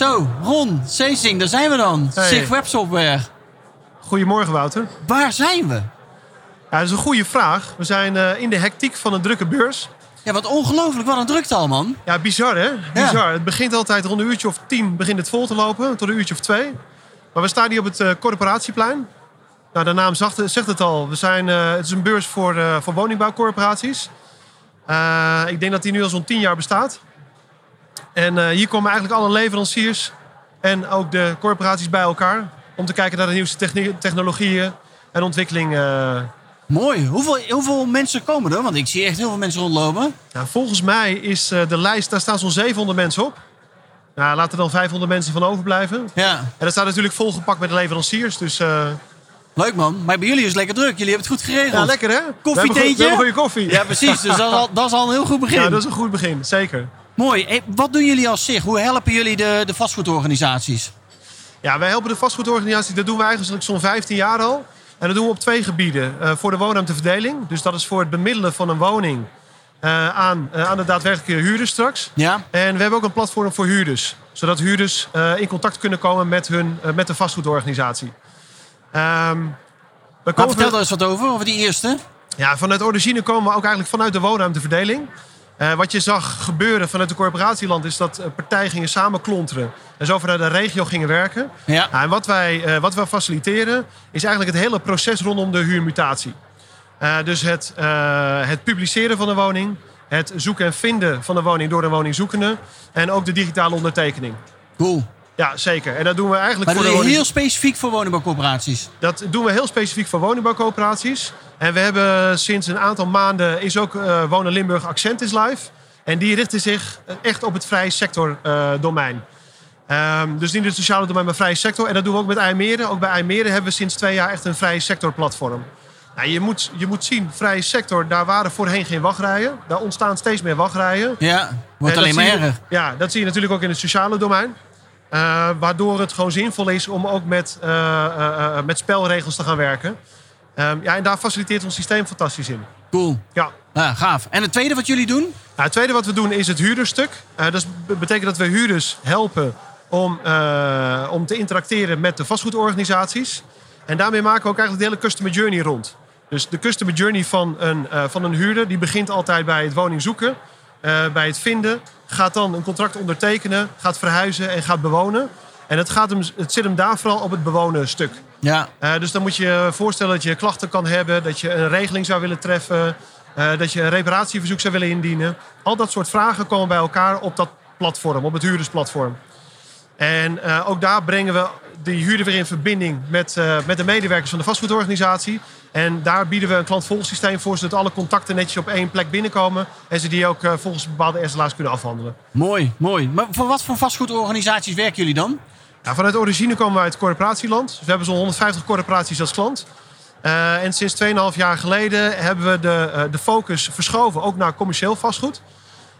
Zo, Ron, Seesing, daar zijn we dan. Hey. Sig Websoftware. Goedemorgen Wouter. Waar zijn we? Ja, dat is een goede vraag. We zijn eh, in de hectiek van een drukke beurs. Ja, wat ongelooflijk. Wat een drukte al, man. Ja, bizar hè? Bizar. Het begint altijd rond een uurtje of tien begint het vol te lopen, tot een uurtje of twee. Maar we staan hier op het eh, corporatieplein. Nou, de naam zegt, zegt het al. We zijn, eh, het is een beurs voor, voor woningbouwcorporaties. Ik denk dat die nu al zo'n tien jaar bestaat. En eh, hier komen eigenlijk alle leveranciers en ook de corporaties bij elkaar. Om te kijken naar de nieuwste technologieën en ontwikkeling. eh, Mooi. Hoeveel, hoeveel mensen komen er? Want ik zie echt heel veel mensen rondlopen. Nou, volgens mij is eh, de lijst, daar staan zo'n 700 mensen op. Nou, laten er dan 500 mensen van overblijven. Ja, En dat staat natuurlijk volgepakt met de leveranciers. Dus leuk man. Maar bij jullie is het lekker druk. Jullie hebben het goed geregeld. ja, lekker hè? Koffietentje? We hebben goede koffie. Ja, precies. Dus dat is, al, dat is al een heel goed begin. Ja, dat is een goed begin, zeker. Mooi. Hey, wat doen jullie als Sig? Hoe helpen jullie de, de vastgoedorganisaties? Ja, wij helpen de vastgoedorganisatie. Dat doen we eigenlijk zo'n 15 jaar al. En dat doen we op twee gebieden. Eh, voor de woonruimteverdeling. Dus dat is voor het bemiddelen van een woning eh, aan, eh, aan de daadwerkelijke huurders straks. Ja? En we hebben ook een platform voor huurders. Zodat huurders eh, in contact kunnen komen met, hun, eh, met de vastgoedorganisatie. Ehm, we komen vertel daar eens wat over, over die eerste. ja, vanuit origine komen we ook eigenlijk vanuit de woonruimteverdeling. Eh, wat je zag gebeuren vanuit de corporatieland is dat eh, partijen gingen samenklonteren. En zo vanuit de regio gingen werken. Ja. Nou, en wat wij, eh, wat wij faciliteren is eigenlijk het hele proces rondom de huurmutatie. Dus het, het publiceren van de woning, het zoeken en vinden van de woning door de woningzoekende en ook de digitale ondertekening. Cool. Ja, zeker. En dat doen we eigenlijk Maar voor dat de doe je woning... heel specifiek voor woningbouwcorporaties. Dat doen we heel specifiek voor woningbouwcoöperaties. En we hebben sinds een aantal maanden is ook eh, Wonen Limburg Accent is live. En die richten zich echt op het vrije sector eh, domein. Ehm, dus niet het sociale domein, maar vrije sector. En dat doen we ook met IJmeren. Ook bij IJmeren hebben we sinds twee jaar echt een vrije sector platform. Nou, je, moet, je moet zien, vrije sector, daar waren voorheen geen wachtrijen. Daar ontstaan steeds meer wachtrijen. Ja, wordt En alleen maar erger. Ja, dat zie je natuurlijk ook in het sociale domein. Eh, waardoor het gewoon zinvol is om ook met, eh, eh, met spelregels te gaan werken. Ehm, ja, en daar faciliteert ons systeem fantastisch in. Cool. Ja. Gaaf. En het tweede wat jullie doen? Nou, het tweede wat we doen is het huurderstuk. Dat betekent dat we huurders helpen om, om te interacteren met de vastgoedorganisaties. En daarmee maken we ook eigenlijk de hele customer journey rond. Dus de customer journey van een, van een huurder die begint altijd bij het woning zoeken, bij het vinden, gaat dan een contract ondertekenen, gaat verhuizen en gaat bewonen. En het, gaat hem, het zit hem daar vooral op het bewonen stuk. Ja, Eh, dus dan moet je je voorstellen dat je klachten kan hebben, dat je een regeling zou willen treffen, eh, dat je een reparatieverzoek zou willen indienen. Al dat soort vragen komen bij elkaar op dat platform, op het huurdersplatform. En eh, ook daar brengen we die huurder weer in verbinding met, eh, met de medewerkers van de vastgoedorganisatie. En daar bieden we een klantvolgsysteem voor, zodat alle contacten netjes op één plek binnenkomen. En ze die ook eh, volgens bepaalde SLA's kunnen afhandelen. mooi, mooi. Maar voor wat voor vastgoedorganisaties werken jullie dan? Ja, vanuit origine komen we uit het corporatieland. Dus we hebben zo'n 150 corporaties als klant. Eh, en sinds 2,5 jaar geleden hebben we de, de focus verschoven ook naar commercieel vastgoed.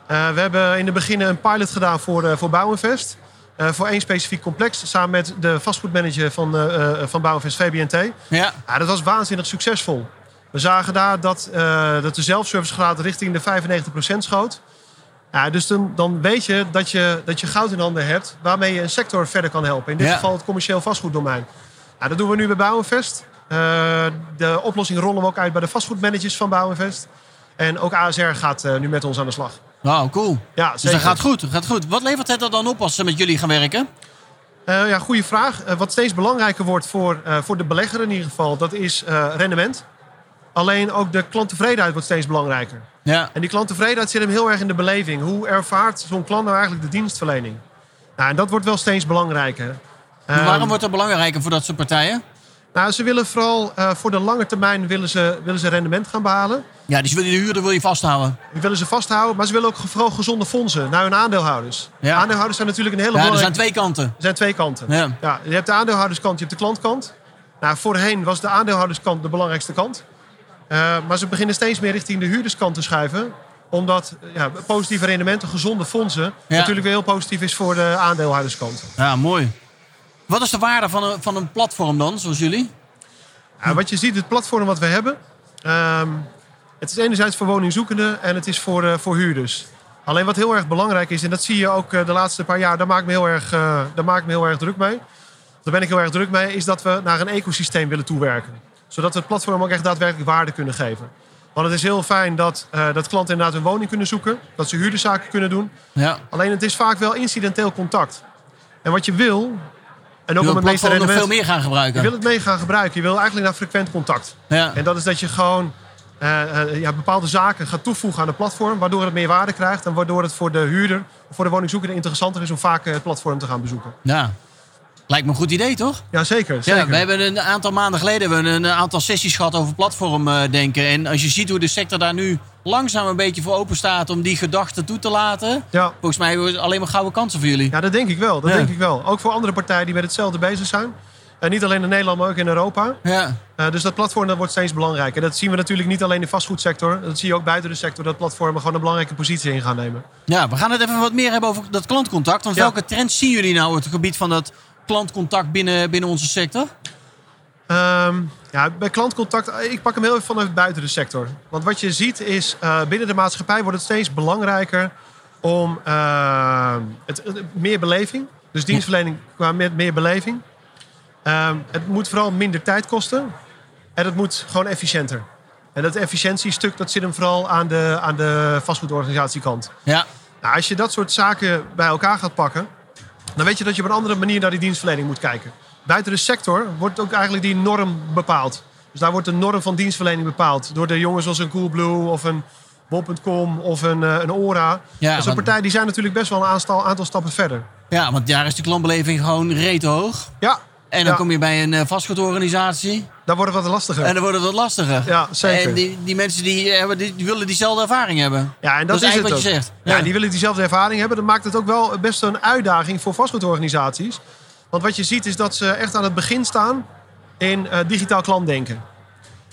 We hebben in het begin een pilot gedaan voor, voor Bouwinvest. Eh, voor één specifiek complex, samen met de vastgoedmanager van, eh, eh, van Bouwinvest, VBNT. Ja, Ja, dat was waanzinnig succesvol. We zagen daar dat, dat de zelfservicegraad richting de 95% schoot. Ja, dus dan, dan weet je dat, je dat je goud in handen hebt waarmee je een sector verder kan helpen. In dit Ja. geval het commercieel vastgoeddomein. Ja, dat doen we nu bij Bouwinvest. Eh, de oplossing rollen we ook uit bij de vastgoedmanagers van Bouwinvest. En ook ASR gaat nu met ons aan de slag. Wauw, cool. Ja, Dus dat gaat goed, dat gaat goed. Wat levert het er dan op als ze met jullie gaan werken? Eh, ja, goede vraag. Eh, wat steeds belangrijker wordt voor, eh, voor de belegger in ieder geval, dat is rendement. Alleen ook de klanttevredenheid wordt steeds belangrijker. Ja, En die klanttevredenheid zit hem heel erg in de beleving. Hoe ervaart zo'n klant nou eigenlijk de dienstverlening? Nou, en dat wordt wel steeds belangrijker. Maar Ehm, waarom wordt dat belangrijker voor dat soort partijen? Nou, ze willen vooral eh, voor de lange termijn willen ze, willen ze rendement gaan behalen. Ja, dus wil je de huurder wil je vasthouden. Die willen ze vasthouden, maar ze willen ook vooral gezonde fondsen naar hun aandeelhouders. Ja. Aandeelhouders zijn natuurlijk een hele Ja, er zijn twee kanten. Er zijn twee kanten. Ja. je hebt de aandeelhouderskant, je hebt de klantkant. Nou, voorheen was de aandeelhouderskant de belangrijkste kant. Eh, maar ze beginnen steeds meer richting de huurderskant te schuiven. Omdat ja, positieve rendementen, gezonde fondsen... Ja. natuurlijk weer heel positief is voor de aandeelhouderskant. Ja, mooi. Wat is de waarde van een, van een platform dan, zoals jullie? Ja, wat je ziet, het platform wat we hebben... ehm, het is enerzijds voor woningzoekenden en het is voor, eh, voor huurders. Alleen wat heel erg belangrijk is, en dat zie je ook eh, de laatste paar jaar... daar maak ik me heel erg, eh, daar maak ik me heel erg druk mee. Daar ben ik heel erg druk mee, is dat we naar een ecosysteem willen toewerken. Zodat we het platform ook echt daadwerkelijk waarde kunnen geven. Want het is heel fijn dat, dat klanten inderdaad hun woning kunnen zoeken. Dat ze huurderszaken kunnen doen. Ja. Alleen het is vaak wel incidenteel contact. En wat je wil, en ook Je om het meeste nog veel rendement... meer gaan Je gebruiken. wil het mee gaan gebruiken. Je wil eigenlijk naar frequent contact. Ja. En dat is dat je gewoon eh, eh, ja, bepaalde zaken gaat toevoegen aan het platform. Waardoor het meer waarde krijgt. En waardoor het voor de huurder, of voor de woningzoeker interessanter is om vaak het platform te gaan bezoeken. ja. Lijkt me een goed idee, toch? Ja, zeker. zeker. Ja, we hebben een aantal maanden geleden hebben we een aantal sessies gehad over platformdenken. En als je ziet hoe de sector daar nu langzaam een beetje voor open staat om die gedachten toe te laten. ja. Volgens mij hebben we alleen maar gouden kansen voor jullie. ja, dat denk ik wel. Dat Ja. denk ik wel. Ook voor andere partijen die met hetzelfde bezig zijn. En niet alleen in Nederland, maar ook in Europa. Ja. Eh, dus dat platform dat wordt steeds belangrijker. En dat zien we natuurlijk niet alleen in de vastgoedsector. Dat zie je ook buiten de sector. Dat platformen gewoon een belangrijke positie in gaan nemen. ja, we gaan het even wat meer hebben over dat klantcontact. Want Ja. welke trends zien jullie nou op het gebied van dat klantcontact binnen, binnen onze sector? Ehm, ja, bij klantcontact, eh, ik pak hem heel even vanuit buiten de sector. Want wat je ziet is, eh, binnen de maatschappij wordt het steeds belangrijker om eh, het, het- meer beleving. Dus dienstverlening qua met meer beleving. Ehm, het moet vooral minder tijd kosten. En het moet gewoon efficiënter. En dat efficiëntiestuk dat zit hem vooral aan de, aan de vastgoedorganisatiekant. Ja. Nou, als je dat soort zaken bij elkaar gaat pakken, dan weet je dat je op een andere manier naar die dienstverlening moet kijken. Buiten de sector wordt ook eigenlijk die norm bepaald. Dus daar wordt de norm van dienstverlening bepaald door de jongens zoals een Coolblue of een Bol.com of een, eh, een Ora. Ja, dat soort want- partijen die zijn natuurlijk best wel een aantal, aantal stappen verder. ja, want daar is de klantbeleving gewoon reet hoog. Ja, En dan Ja. kom je bij een eh, vastgoedorganisatie. daar wordt het wat lastiger. En dan wordt het wat lastiger. Ja, zeker. En die, die mensen die, hebben, die, die willen diezelfde ervaring hebben. Ja, en dat, Dat is het eigenlijk wat je zegt. Ja. Ja. die willen diezelfde ervaring hebben. Dat maakt het ook wel best een uitdaging voor vastgoedorganisaties. Want wat je ziet is dat ze echt aan het begin staan in eh, digitaal klantdenken.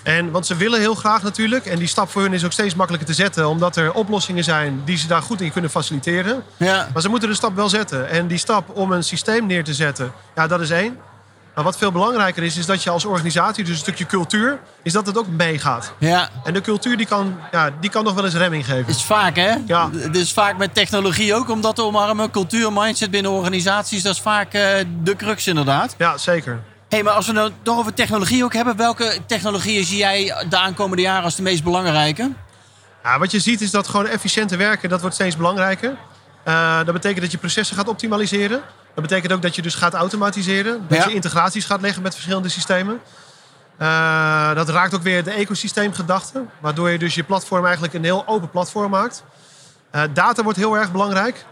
En, want ze willen heel graag natuurlijk, en die stap voor hun is ook steeds makkelijker te zetten, omdat er oplossingen zijn die ze daar goed in kunnen faciliteren. Ja. Maar ze moeten de stap wel zetten. En die stap om een systeem neer te zetten, ja, dat is één. Maar wat veel belangrijker is, is dat je als organisatie, dus een stukje cultuur, is dat het ook meegaat. ja. En de cultuur die kan, ja, die kan nog wel eens remming geven. is vaak, hè? Ja. Is vaak met technologie ook, om dat te omarmen. Cultuur, mindset binnen organisaties, dat is vaak eh, de crux inderdaad. Ja, zeker. hey, maar als we nou toch over technologie ook hebben, welke technologieën zie jij de aankomende jaren als de meest belangrijke? Ja, wat je ziet is dat gewoon efficiënter werken, dat wordt steeds belangrijker. Eh, dat betekent dat je processen gaat optimaliseren. Dat betekent ook dat je dus gaat automatiseren. Dat Ja. je integraties gaat leggen met verschillende systemen. Eh, dat raakt ook weer de ecosysteemgedachte. Waardoor je dus je platform eigenlijk een heel open platform maakt. Eh, data wordt heel erg belangrijk.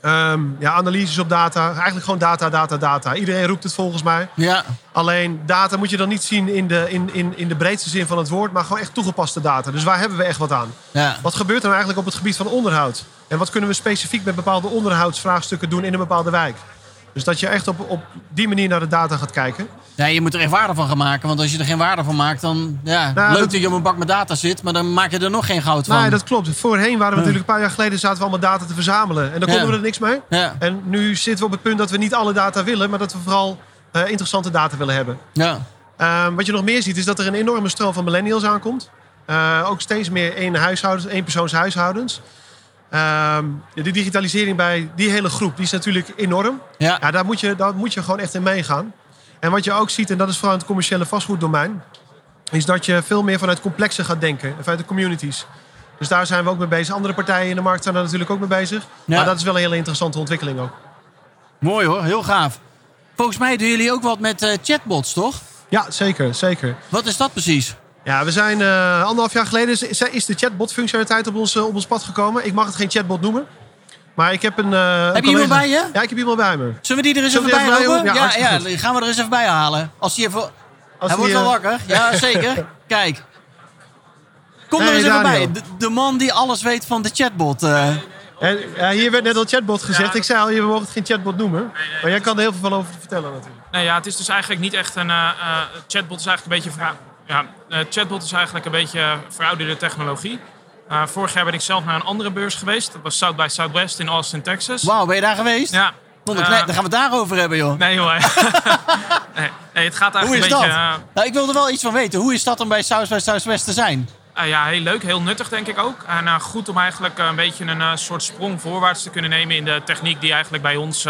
Ehm, ja, analyses op data. Eigenlijk gewoon data, data, data. Iedereen roept het volgens mij. Ja, Alleen data moet je dan niet zien in de, in, in, in de breedste zin van het woord, maar gewoon echt toegepaste data. Dus waar hebben we echt wat aan? ja. Wat gebeurt er nou eigenlijk op het gebied van onderhoud? En wat kunnen we specifiek met bepaalde onderhoudsvraagstukken doen in een bepaalde wijk? Dus dat je echt op, op die manier naar de data gaat kijken. ja, je moet er echt waarde van gaan maken. Want als je er geen waarde van maakt, dan... Ja, Nou, leuk dat- dat je op een bak met data zit, maar dan maak je er nog geen goud van. Nee, dat klopt. Voorheen waren we natuurlijk een paar jaar geleden zaten we allemaal data te verzamelen. En dan konden Ja. we er niks mee. Ja, En nu zitten we op het punt dat we niet alle data willen, maar dat we vooral eh, interessante data willen hebben. ja. Ehm, wat je nog meer ziet is dat er een enorme stroom van millennials aankomt. Eh, ook steeds meer één huishoudens, éénpersoonshuishoudens. Ehm de digitalisering bij die hele groep die is natuurlijk enorm. ja. Ja, daar moet, je, daar moet je gewoon echt in meegaan. En wat je ook ziet, en dat is vooral in het commerciële vastgoeddomein... is dat je veel meer vanuit complexen gaat denken. Vanuit de communities. Dus daar zijn we ook mee bezig. Andere partijen in de markt zijn daar natuurlijk ook mee bezig. Ja. Maar dat is wel een hele interessante ontwikkeling ook. Mooi hoor, heel gaaf. Volgens mij doen jullie ook wat met eh, chatbots, toch? Ja, zeker, zeker. Wat is dat precies? Ja, we zijn eh, anderhalf jaar geleden is, is de chatbot-functionaliteit op ons, eh, op ons pad gekomen. Ik mag het geen chatbot noemen. Maar ik heb een. eh, Heb een je iemand bij je? Ja, ik heb iemand bij me. Zullen we die er eens Zullen even bij bij- ja, Ja, die gaan we er eens even bij halen. Als die even Als Hij wordt wel wakker. Ja, zeker. Kijk. Kom er eens even bij. De, de man die alles weet van de chatbot. eh. En, ja, hier werd net al chatbot gezegd. Ik zei al, je mogen het geen chatbot noemen. Maar jij kan er heel veel van over vertellen natuurlijk. Nee, ja, het is dus eigenlijk niet echt een... eh, eh, chatbot is eigenlijk een beetje... Vera- ja, eh, chatbot is eigenlijk een beetje verouderde technologie. Eh, vorig jaar ben ik zelf naar een andere beurs geweest. Dat was South by Southwest in Austin, Texas. Wauw, ben je daar geweest? Ja. Ik Eh. Daar gaan we het daarover hebben, joh. Nee hoor. nee, nee, het gaat Hoe eigenlijk is een dat? Nou, ik wil er wel iets van weten. Hoe is dat om bij South by Southwest te zijn? Ja, heel leuk, heel nuttig denk ik ook. En goed om eigenlijk een beetje een soort sprong voorwaarts te kunnen nemen in de techniek die eigenlijk bij ons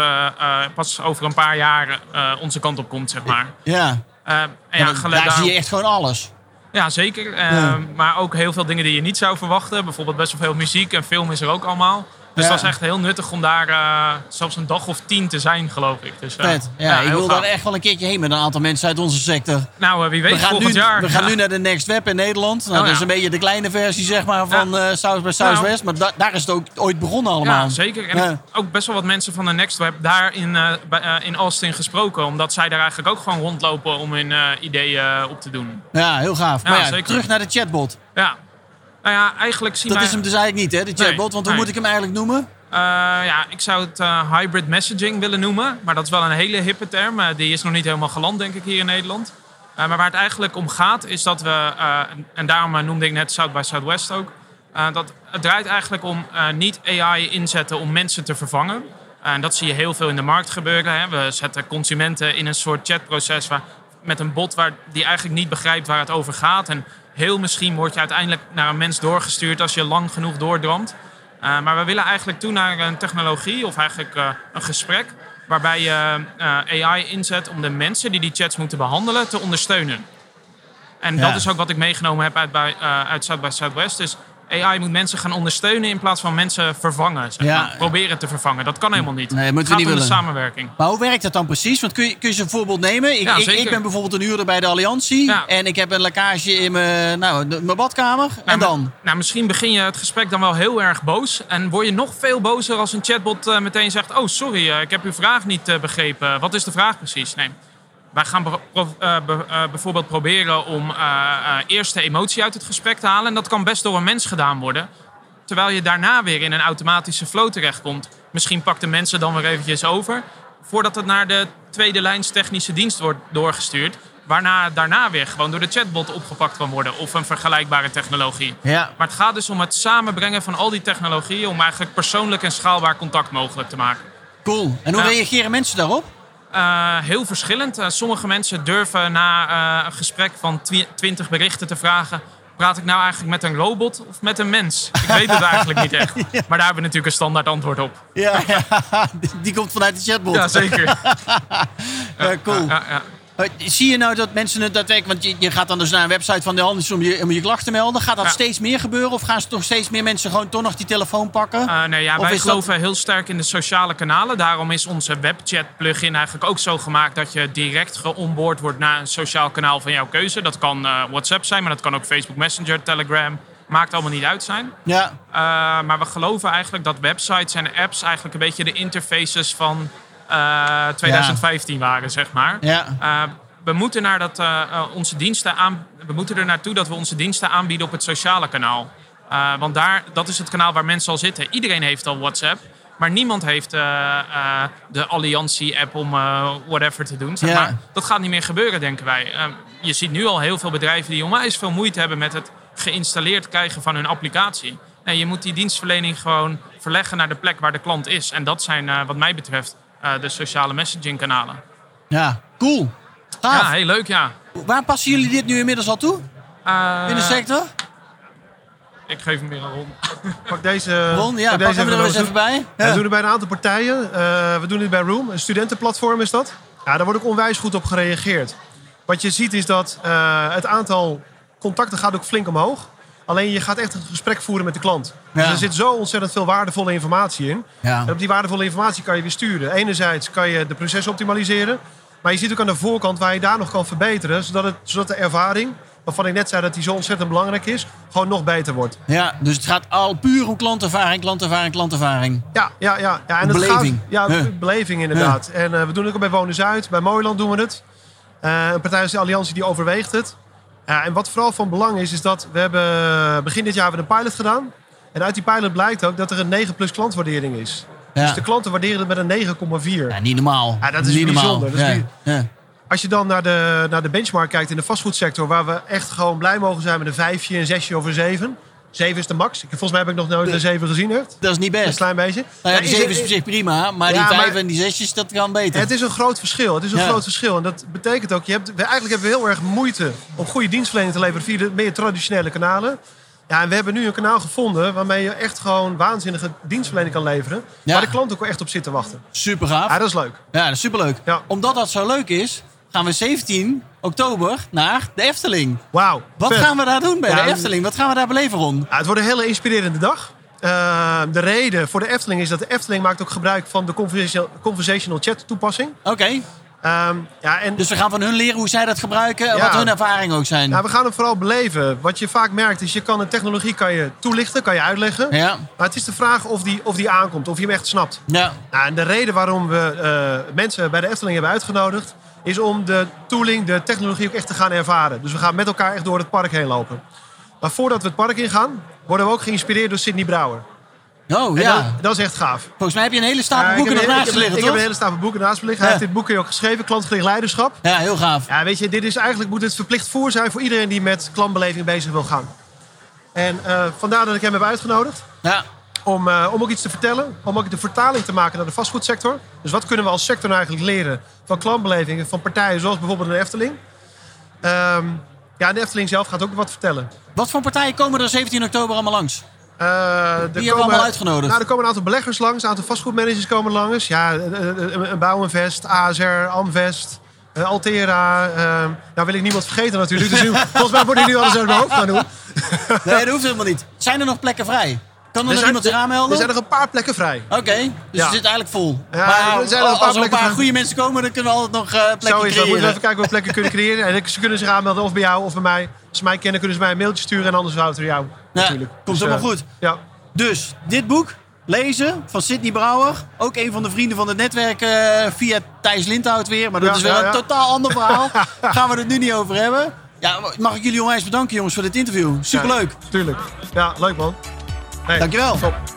pas over een paar jaar onze kant op komt, zeg maar. Ja. Eh, Ja, daar zie je echt gewoon alles. Ja, zeker. Eh, Ja. Maar ook heel veel dingen die je niet zou verwachten. Bijvoorbeeld best wel veel muziek en film is er ook allemaal. Dus Ja. dat is echt heel nuttig om daar eh, zelfs een dag of tien te zijn, geloof ik. Dus, eh, Vet. Ja, ik wil gaaf. daar echt wel een keertje heen met een aantal mensen uit onze sector. Nou, eh, wie weet We gaan, nu, jaar. we gaan nu naar de Next Web in Nederland. Nou, Oh, dat is een beetje de kleine versie zeg maar, van South by Southwest. Maar da- daar is het ook ooit begonnen allemaal. Ja, zeker. En ook best wel wat mensen van de Next Web daar in, in Austin gesproken. Omdat zij daar eigenlijk ook gewoon rondlopen om hun ideeën op te doen. Ja, heel gaaf. Maar ja, terug naar de chatbot. Ja. Nou ja, eigenlijk zien Dat wij... is hem dus eigenlijk niet, hè, de Nee, chatbot. Want hoe nee. moet ik hem eigenlijk noemen? Eh, ja, ik zou het eh, hybrid messaging willen noemen. Maar dat is wel een hele hippe term. Eh, die is nog niet helemaal geland, denk ik, hier in Nederland. Maar waar het eigenlijk om gaat, is dat we... en- daarom noemde ik net South by Southwest ook. dat het draait eigenlijk om niet AI inzetten om mensen te vervangen. En dat zie je heel veel in de markt gebeuren. Hè. We zetten consumenten in een soort chatproces... Waar, met een bot waar, die eigenlijk niet begrijpt waar het over gaat. En heel misschien word je uiteindelijk naar een mens doorgestuurd... als je lang genoeg doordramt. Uh, maar we willen eigenlijk toe naar een technologie of eigenlijk uh, een gesprek waarbij je uh, AI inzet om de mensen die die chats moeten behandelen te ondersteunen. En Ja. dat is ook wat ik meegenomen heb uit, bij, uit South by Southwest. Dus AI moet mensen gaan ondersteunen in plaats van mensen vervangen. Zeg Ja. Proberen te vervangen. Dat kan helemaal niet. Nee, moeten we gaat niet om de samenwerking. Maar hoe werkt dat dan precies? Want kun je, kun je een voorbeeld nemen? Ik, Ja, ik, ik ben bijvoorbeeld een huurder bij de Alliantie. Ja. En ik heb een lekkage in mijn, nou, mijn badkamer. en Nou, dan? Nou, misschien begin je het gesprek dan wel heel erg boos. En word je nog veel bozer als een chatbot eh, meteen zegt... Oh, sorry, eh, ik heb uw vraag niet eh, begrepen. Wat is de vraag precies? Nee. Wij gaan pro- eh, be- eh, bijvoorbeeld proberen om eh, eerst de emotie uit het gesprek te halen. En dat kan best door een mens gedaan worden. Terwijl je daarna weer in een automatische flow terechtkomt. Misschien pakt de mensen dan weer eventjes over. Voordat het naar de tweede lijns technische dienst wordt doorgestuurd. Waarna het daarna weer gewoon door de chatbot opgepakt kan worden. Of een vergelijkbare technologie. Ja. Maar het gaat dus om het samenbrengen van al die technologieën om eigenlijk persoonlijk en schaalbaar contact mogelijk te maken. Cool. En hoe reageren mensen daarop? Eh, heel verschillend. Eh, sommige mensen durven na eh, een gesprek van twi- 20 berichten te vragen: praat ik nou eigenlijk met een robot of met een mens? Ik weet het eigenlijk niet echt. Maar daar hebben we natuurlijk een standaard antwoord op. Ja, die, die komt vanuit de chatbot. Ja, zeker. Cool. Ja, ja. Maar Zie je nou dat mensen het daadwerkelijk... Want je, je gaat dan dus naar een website van de handels om je, om je klacht te melden. Gaat dat Ja. steeds meer gebeuren? Of gaan ze toch steeds meer mensen gewoon toch nog die telefoon pakken? Eh, nee, ja, Of wij dat- geloven heel sterk in de sociale kanalen. Daarom is onze webchat-plugin eigenlijk ook zo gemaakt dat je direct geonboard wordt naar een sociaal kanaal van jouw keuze. Dat kan eh, WhatsApp zijn, maar dat kan ook Facebook Messenger, Telegram. Maakt allemaal niet uit zijn. ja. Uh, maar we geloven eigenlijk dat websites en apps eigenlijk een beetje de interfaces van uh, 2015 waren, zeg maar. Ja. Uh, we moeten, naar dat, uh, onze diensten aan, we moeten er naartoe dat we onze diensten aanbieden op het sociale kanaal. Want daar, dat is het kanaal waar mensen al zitten. Iedereen heeft al WhatsApp. Maar niemand heeft uh, uh, de Alliantie-app om uh, whatever te doen. Zeg Ja. maar. Dat gaat niet meer gebeuren, denken wij. Je ziet nu al heel veel bedrijven die onwijs veel moeite hebben met het geïnstalleerd krijgen van hun applicatie. Nee, je moet die dienstverlening gewoon verleggen naar de plek waar de klant is. En dat zijn, wat mij betreft, de sociale messaging kanalen. Ja, cool. Gaaf. Ja, heel leuk, ja. Waar passen jullie dit nu inmiddels al toe? Uh, In de sector? Ik geef hem weer een rond. Pak deze, Ron, ja, pak pak deze hem er eens eens even bij. Ja, Ja. we doen het bij een aantal partijen. Uh, we doen het bij Room, een studentenplatform is dat. Ja, daar wordt ook onwijs goed op gereageerd. Wat je ziet is dat uh, het aantal contacten gaat ook flink omhoog. Alleen je gaat echt een gesprek voeren met de klant. Ja. Dus er zit zo ontzettend veel waardevolle informatie in. Ja. En op die waardevolle informatie kan je weer sturen. Enerzijds kan je de proces optimaliseren. Maar je ziet ook aan de voorkant waar je daar nog kan verbeteren. Zodat, het, zodat de ervaring, waarvan ik net zei dat die zo ontzettend belangrijk is, gewoon nog beter wordt. ja, dus het gaat al puur om klantervaring, klantervaring, klantervaring. Ja, ja, ja. ja en het Beleving. Gaat, ja, beleving inderdaad. En uh, we doen het ook bij Wonen Zuid. Bij Mooiland doen we het. Eh, een partij als de Alliantie die overweegt het. Ja, en wat vooral van belang is, is dat we hebben begin dit jaar weer een pilot gedaan. En uit die pilot blijkt ook dat er een 9 plus klantwaardering is. Ja. Dus de klanten waarderen het met een 9,4. Ja, niet normaal. Ja, dat is niet bijzonder. Normaal. Dat is Ja. Als je dan naar de, naar de benchmark kijkt in de fastfoodsector, waar we echt gewoon blij mogen zijn met een 5, een 6 of een 7. 7 is de max. Volgens mij heb ik nog nooit een 7 gezien. Echt. Dat is niet Een best. klein beetje. Nou ja, die is 7 het- is op zich prima, maar Ja, die 5 maar- en die 6 dat kan beter. Het is een groot verschil. Het is een Ja. groot verschil. En dat betekent ook, je hebt, eigenlijk hebben we heel erg moeite om goede dienstverlening te leveren via de meer traditionele kanalen. Ja, en we hebben nu een kanaal gevonden waarmee je echt gewoon waanzinnige dienstverlening kan leveren. Waar de klant ook wel echt op zit te wachten. Super gaaf. Ja, dat is leuk. Ja, dat is superleuk. Ja. Omdat dat zo leuk is, gaan we 17 oktober naar de Efteling. Wauw. Wat vet. gaan we daar doen bij Ja, de Efteling? Wat gaan we daar beleven, Ron? Ja, het wordt een hele inspirerende dag. Eh, de reden voor de Efteling is dat de Efteling maakt ook gebruik van de conversational, conversational chat toepassing. Oké, Ehm, ja, en dus we gaan van hun leren hoe zij dat gebruiken en Ja. wat hun ervaringen ook zijn. ja, we gaan hem vooral beleven. Wat je vaak merkt is, je kan een technologie kan je toelichten, kan je uitleggen. Ja, Maar het is de vraag of die, of die aankomt, of je hem echt snapt. ja. Nou, en de reden waarom we eh, mensen bij de Efteling hebben uitgenodigd... is om de tooling, de technologie ook echt te gaan ervaren. Dus we gaan met elkaar echt door het park heen lopen. Maar voordat we het park ingaan, worden we ook geïnspireerd door Sidney Brouwer. Oh En ja, dat, dat is echt gaaf. volgens mij heb je een hele stapel boeken een naast liggen, ik heb, toch? ik heb een hele stapel boeken naast me liggen. Hij Ja. heeft dit boekje ook geschreven, klantgericht leiderschap. Ja, heel gaaf. Ja, weet je, dit is eigenlijk moet het verplicht voor zijn voor iedereen die met klantbeleving bezig wil gaan. En eh, vandaar dat ik hem heb uitgenodigd. Ja, Om, eh, om ook iets te vertellen. Om ook de vertaling te maken naar de fastfoodsector. Dus wat kunnen we als sector nou eigenlijk leren van klantbelevingen van partijen zoals bijvoorbeeld de Efteling. Ehm, ja, de Efteling zelf gaat ook wat vertellen. wat voor partijen komen er 17 oktober allemaal langs? Er hebben we allemaal uitgenodigd? Nou, er komen een aantal beleggers langs, een aantal vastgoedmanagers komen langs. Ja, eh, een Bouwinvest, ASR, Amvest, Altera. ehm, nou wil ik niemand vergeten natuurlijk. Dus nu- volgens mij moet ik nu alles uit mijn hoofd gaan doen. Nee, dat hoeft helemaal niet. Zijn er nog plekken vrij? Kan er, nog zijn, iemand zich aanmelden? er zijn nog een paar plekken vrij. Oké, dus Ja. het zit eigenlijk vol. Ja, maar er zijn er een paar als er een paar goede mensen komen, dan kunnen we altijd nog eh plekken Zo is dat. Moeten we creëren. even kijken of we plekken kunnen creëren. En ze kunnen zich aanmelden of bij jou of bij mij. Als ze mij kennen, kunnen ze mij een mailtje sturen. En anders houdt het jou Ja, natuurlijk. komt Dus, helemaal eh, goed. Ja. Dus, dit boek, lezen, van Sidney Brouwer. Ook een van de vrienden van het netwerk eh, via Thijs Lindhout weer. Maar dat is wel een totaal ander verhaal. Gaan we het nu niet over hebben. Ja, mag ik jullie onwijs bedanken jongens voor dit interview. Superleuk. Tuurlijk. Ja, leuk man. Dankjewel. top.